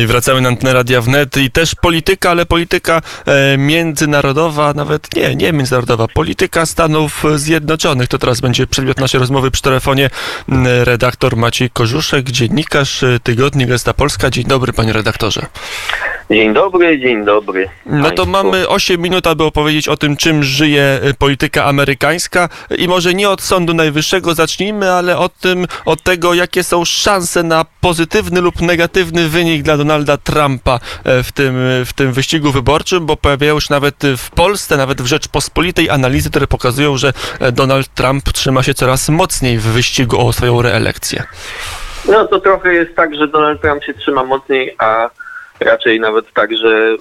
I wracamy na antenę Radia Wnet i też polityka, ale polityka e, międzynarodowa, nawet nie, nie międzynarodowa, polityka Stanów Zjednoczonych. To teraz będzie przedmiot naszej rozmowy przy telefonie m, redaktor Maciej Kożuszek, dziennikarz e, Tygodnik Gazeta Polska. Dzień dobry panie redaktorze. Dzień dobry, dzień dobry. No to mamy 8 minut, aby opowiedzieć o tym, czym żyje e, polityka amerykańska i może nie od Sądu Najwyższego zacznijmy, ale od tym, od tego, jakie są szanse na pozytywny lub negatywny wynik dla Donalda Trumpa e, w tym, w tym wyścigu wyborczym, bo pojawiają się nawet w Polsce, nawet w Rzeczpospolitej analizy, które pokazują, że e, Donald Trump trzyma się coraz mocniej w wyścigu o swoją reelekcję. No to trochę jest tak, że Donald Trump się trzyma mocniej, a raczej nawet tak, że y,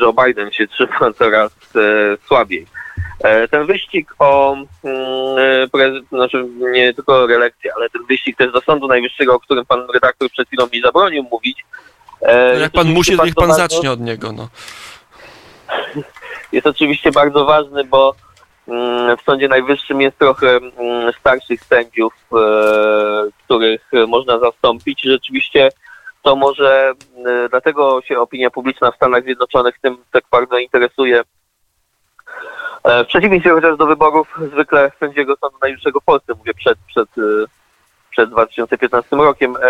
Joe Biden się trzyma coraz e, słabiej. E, Ten wyścig o, mm, e, znaczy nie tylko o reelekcję, ale ten wyścig też do Sądu Najwyższego, o którym pan redaktor przed chwilą mi zabronił mówić. e, Jak pan musi, niech pan ważny. zacznie od niego. No. jest oczywiście bardzo ważny, bo mm, w Sądzie Najwyższym jest trochę mm, starszych sędziów, których można zastąpić. Rzeczywiście to może, e, dlatego się opinia publiczna w Stanach Zjednoczonych tym tak bardzo interesuje. E, W przeciwieństwie chociaż do wyborów. Zwykle sędziego Sądu Najwyższego w Polsce, mówię przed, przed, e, przed 2015 rokiem, e,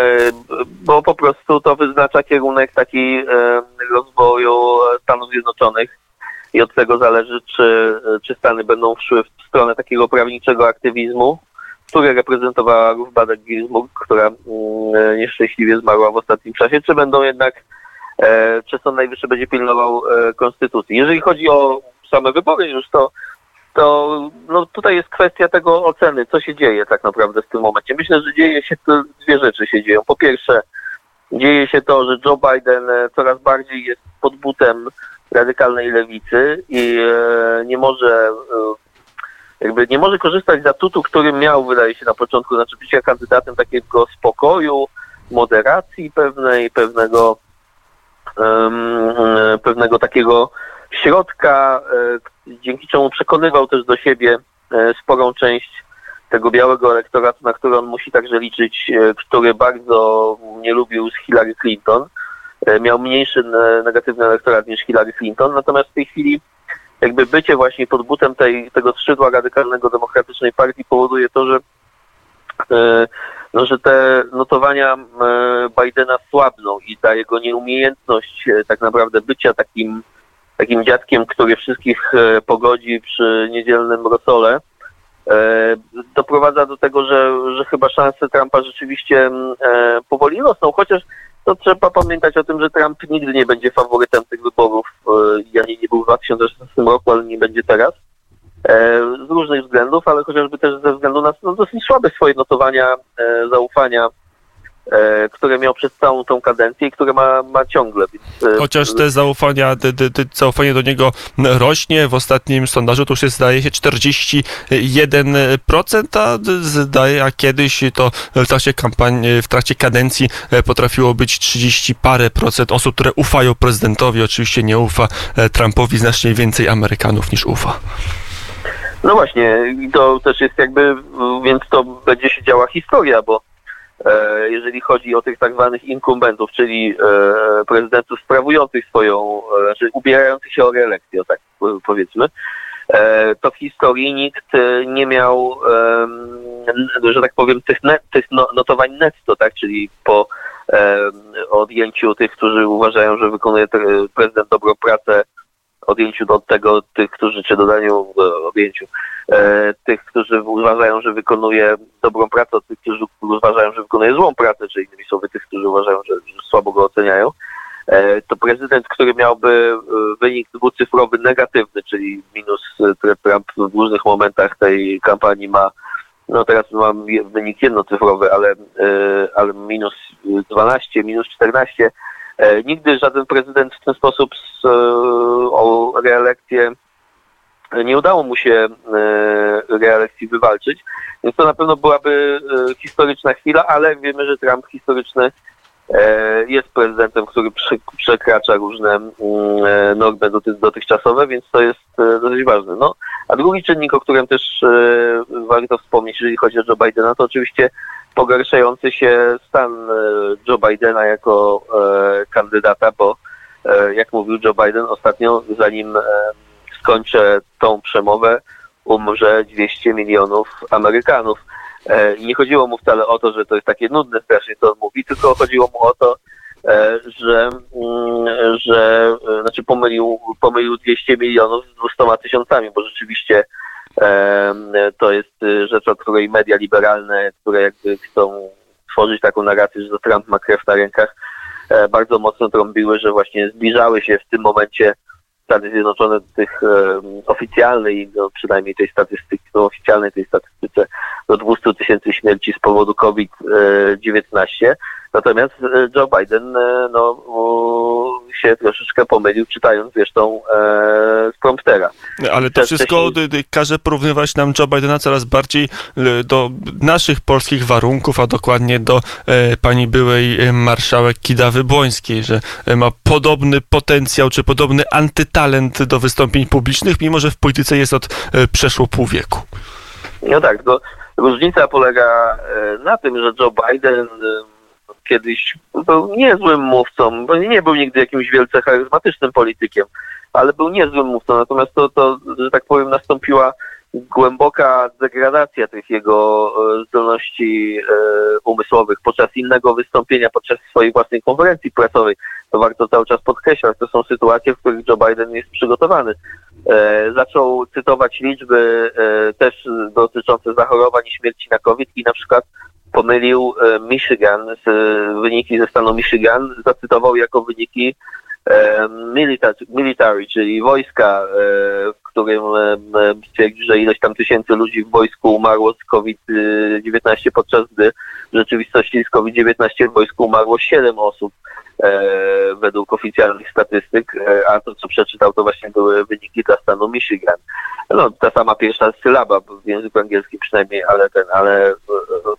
bo po prostu to wyznacza kierunek taki e, rozwoju Stanów Zjednoczonych. I od tego zależy, czy, czy Stany będą szły w stronę takiego prawniczego aktywizmu, który reprezentowała Ruth Bader Ginsburg, która mm, nieszczęśliwie zmarła w ostatnim czasie, czy będą jednak, e, czy Sąd Najwyższy będzie pilnował e, konstytucji. Jeżeli chodzi o same wybory już, to to no, tutaj jest kwestia tego oceny, co się dzieje tak naprawdę w tym momencie. Myślę, że dzieje się to, dwie rzeczy się dzieją. Po pierwsze, dzieje się to, że Joe Biden e, coraz bardziej jest pod butem radykalnej lewicy i e, nie może e, jakby nie może korzystać z atutu, który miał, wydaje się, na początku, znaczy bycia kandydatem takiego spokoju, moderacji pewnej, pewnego e, pewnego takiego środka, e, dzięki czemu przekonywał też do siebie e, sporą część tego białego elektoratu, na który on musi także liczyć, który bardzo nie lubił z Hillary Clinton. Miał mniejszy ne- negatywny elektorat niż Hillary Clinton, natomiast w tej chwili jakby bycie właśnie pod butem tej, tego skrzydła radykalnego demokratycznej partii powoduje to, że e, no, że te notowania e, Bidena słabną i ta jego nieumiejętność e, tak naprawdę bycia takim takim dziadkiem, który wszystkich pogodzi przy niedzielnym rosole, doprowadza do tego, że, że chyba szanse Trumpa rzeczywiście powoli rosną, chociaż to trzeba pamiętać o tym, że Trump nigdy nie będzie faworytem tych wyborów. E, Ja nie, był w 2016 roku, ale nie będzie teraz. E, Z różnych względów, ale chociażby też ze względu na no, dosyć słabe swoje notowania e, zaufania, które miał przez całą tą kadencję i które ma, ma ciągle. Więc, e, Chociaż te zaufania, te, te, te zaufanie do niego rośnie. W ostatnim sondażu to już jest, zdaje się, 41%, a zdaje, a kiedyś to w trakcie kampanii, w trakcie kadencji e, potrafiło być 30 parę procent osób, które ufają prezydentowi. Oczywiście nie ufa e, Trumpowi znacznie więcej Amerykanów niż ufa. No właśnie, i to też jest jakby, więc to będzie się działa historia, bo e, jeżeli chodzi o tych tak zwanych inkumbentów, czyli e, prezydentów sprawujących swoją, e, znaczy ubierających się o reelekcję, tak po- powiedzmy, e, to w historii nikt e, nie miał, że tak powiem, tych, net, tych no, notowań netto, tak, czyli po odjęciu tych, którzy uważają, że wykonuje prezydent dobrą pracę, odjęciu od tego tych, którzy, czy dodaniu e, objęciu e, tych, którzy uważają, że wykonuje dobrą pracę, od tych, którzy uważają, że wykonuje złą pracę, czy innymi słowy tych, którzy uważają, że, że słabo go oceniają, e, to prezydent, który miałby e, wynik dwucyfrowy negatywny, czyli minus, e, które Trump w różnych momentach tej kampanii ma, no teraz mam wynik jednocyfrowy, ale, e, ale minus 12, minus 14, E, Nigdy żaden prezydent w ten sposób z, e, o reelekcję nie udało mu się e, reelekcji wywalczyć, więc to na pewno byłaby e, historyczna chwila, ale wiemy, że Trump historyczny e, jest prezydentem, który prze, przekracza różne mm, e, normy doty, dotychczasowe, więc to jest e, dosyć ważne. No, a drugi czynnik, o którym też e, warto wspomnieć, jeżeli chodzi o Joe Bidena, to oczywiście pogarszający się stan e, Joe Bidena jako e, kandydata, bo e, jak mówił Joe Biden ostatnio, zanim skończę tą przemowę, umrze 200 milionów Amerykanów. Nie chodziło mu wcale o to, że to jest takie nudne strasznie, co on mówi, tylko chodziło mu o to, że, mm, że znaczy pomylił, pomylił 200 milionów z 200 tysiącami, bo rzeczywiście to jest e, rzecz, od której media liberalne, które jakby chcą tworzyć taką narrację, że to Trump ma krew na rękach, e, bardzo mocno trąbiły, że właśnie zbliżały się w tym momencie Stany Zjednoczone do tych e, oficjalnej, no przynajmniej tej statystyki, no oficjalnej tej statystyce do 200 tysięcy śmierci z powodu COVID-19. Natomiast e, Joe Biden e, no, się troszeczkę pomylił, czytając zresztą e, z promptera. Ale to wszystko wcześniej- każe porównywać nam Joe Bidena coraz bardziej do naszych polskich warunków, a dokładnie do e, pani byłej e, marszałek Kidawy Błońskiej, że ma podobny potencjał czy podobny antytalent do wystąpień publicznych, mimo że w polityce jest od e, przeszło pół wieku. No tak, tylko różnica polega na tym, że Joe Biden kiedyś był niezłym mówcą, bo nie był nigdy jakimś wielce charyzmatycznym politykiem, ale był niezłym mówcą, natomiast to, to że tak powiem, nastąpiła głęboka degradacja tych jego e, zdolności e, umysłowych podczas innego wystąpienia, podczas swojej własnej konferencji prasowej. To warto cały czas podkreślać. To są sytuacje, w których Joe Biden jest przygotowany. E, zaczął cytować liczby też dotyczące zachorowań i śmierci na COVID i na przykład pomylił e, Michigan, z, wyniki ze stanu Michigan, zacytował jako wyniki e, military, czyli wojska, e, w którym stwierdził, że ileś tam tysięcy ludzi w wojsku umarło z COVID-19, podczas gdy w rzeczywistości z COVID-19 w wojsku umarło 7 osób według oficjalnych statystyk, e, a to co przeczytał to właśnie były wyniki dla stanu Michigan. No, ta sama pierwsza sylaba w języku angielskim przynajmniej, ale ten, ale, e,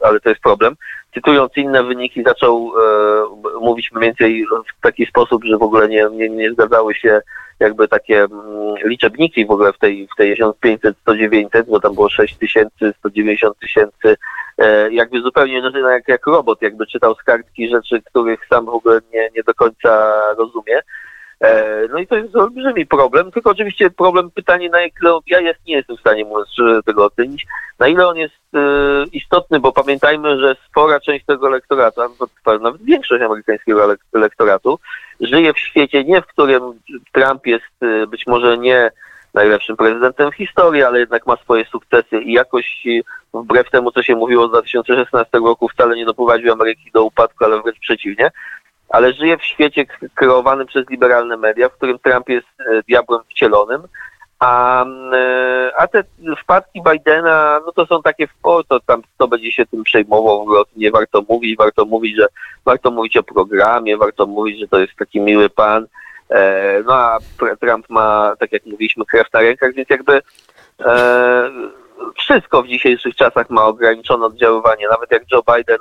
ale to jest problem. Cytując inne wyniki zaczął e, mówić mniej więcej w taki sposób, że w ogóle nie, nie, nie zgadzały się jakby takie mm, liczebniki w ogóle w tej, w tej 1500, 100, 900, bo tam było 6 tysięcy, 190 tysięcy, e, jakby zupełnie no, jak, jak robot, jakby czytał z kartki rzeczy, których sam w ogóle nie, nie do końca rozumie. E, No i to jest olbrzymi problem, tylko oczywiście problem, pytanie na ile ja jest, nie jestem w stanie mówiąc tego ocenić, na ile on jest e, istotny, bo pamiętajmy, że spora część tego elektoratu, nawet większość amerykańskiego elek- elektoratu, żyje w świecie nie, w którym Trump jest e, być może nie najlepszym prezydentem w historii, ale jednak ma swoje sukcesy i jakoś e, wbrew temu, co się mówiło z 2016 roku, wcale nie doprowadził Ameryki do upadku, ale wręcz przeciwnie. Ale żyje w świecie kreowanym przez liberalne media, w którym Trump jest e, diabłem wcielonym, a, e, a te wpadki Bidena, no to są takie, o, to tam kto będzie się tym przejmował, nie warto mówić, warto mówić, że warto mówić o programie, warto mówić, że to jest taki miły pan, no a Tr- Trump ma, tak jak mówiliśmy, krew na rękach, więc jakby e, wszystko w dzisiejszych czasach ma ograniczone oddziaływanie, nawet jak Joe Biden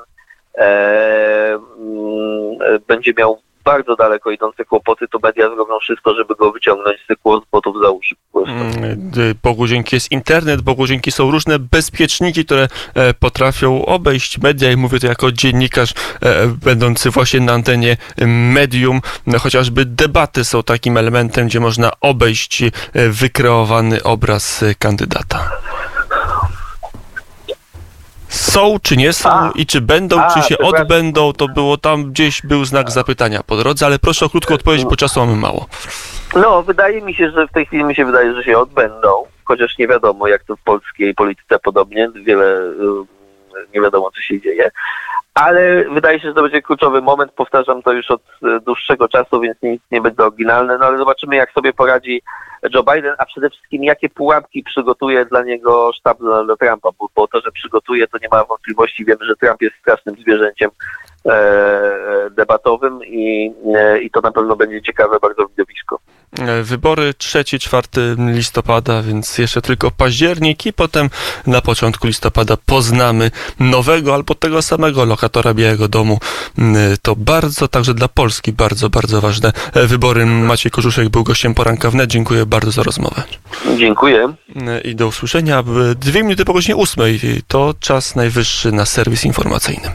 e, mm, e, będzie miał bardzo daleko idące kłopoty, to media zrobią wszystko, żeby go wyciągnąć z tych kłopotów za uszy. Mm, Bogu dzięki jest internet, Bogu dzięki są różne bezpieczniki, które e, potrafią obejść media i mówię to jako dziennikarz e, będący właśnie na antenie e, medium. No, chociażby debaty są takim elementem, gdzie można obejść e, wykreowany obraz e, kandydata. Są czy nie są A. i czy będą, A, czy się przepraszam. odbędą, to było tam gdzieś był znak zapytania po drodze, ale proszę o krótką odpowiedź, bo czasu mamy mało. No, wydaje mi się, że w tej chwili mi się wydaje, że się odbędą, chociaż nie wiadomo, jak to w polskiej polityce podobnie, wiele y, nie wiadomo, co się dzieje. Ale wydaje się, że to będzie kluczowy moment. Powtarzam to już od e, dłuższego czasu, więc nic nie będzie oryginalne. No ale zobaczymy, jak sobie poradzi Joe Biden, a przede wszystkim jakie pułapki przygotuje dla niego sztab Donalda Trumpa, bo, bo to, że przygotuje, to nie ma wątpliwości. Wiemy, że Trump jest strasznym zwierzęciem e, debatowym i, e, i to na pewno będzie ciekawe bardzo widowisko. E, Wybory 3-4 listopada, więc jeszcze tylko październik i potem na początku listopada poznamy nowego albo tego samego lokatora Białego Domu. Mm, To bardzo, także dla Polski bardzo, bardzo ważne e, wybory. Maciej Korzuszek był gościem poranka wnet. Dziękuję bardzo za rozmowę. Dziękuję. E, I do usłyszenia. Dwie minuty po godzinie ósmej. To czas najwyższy na serwis informacyjny.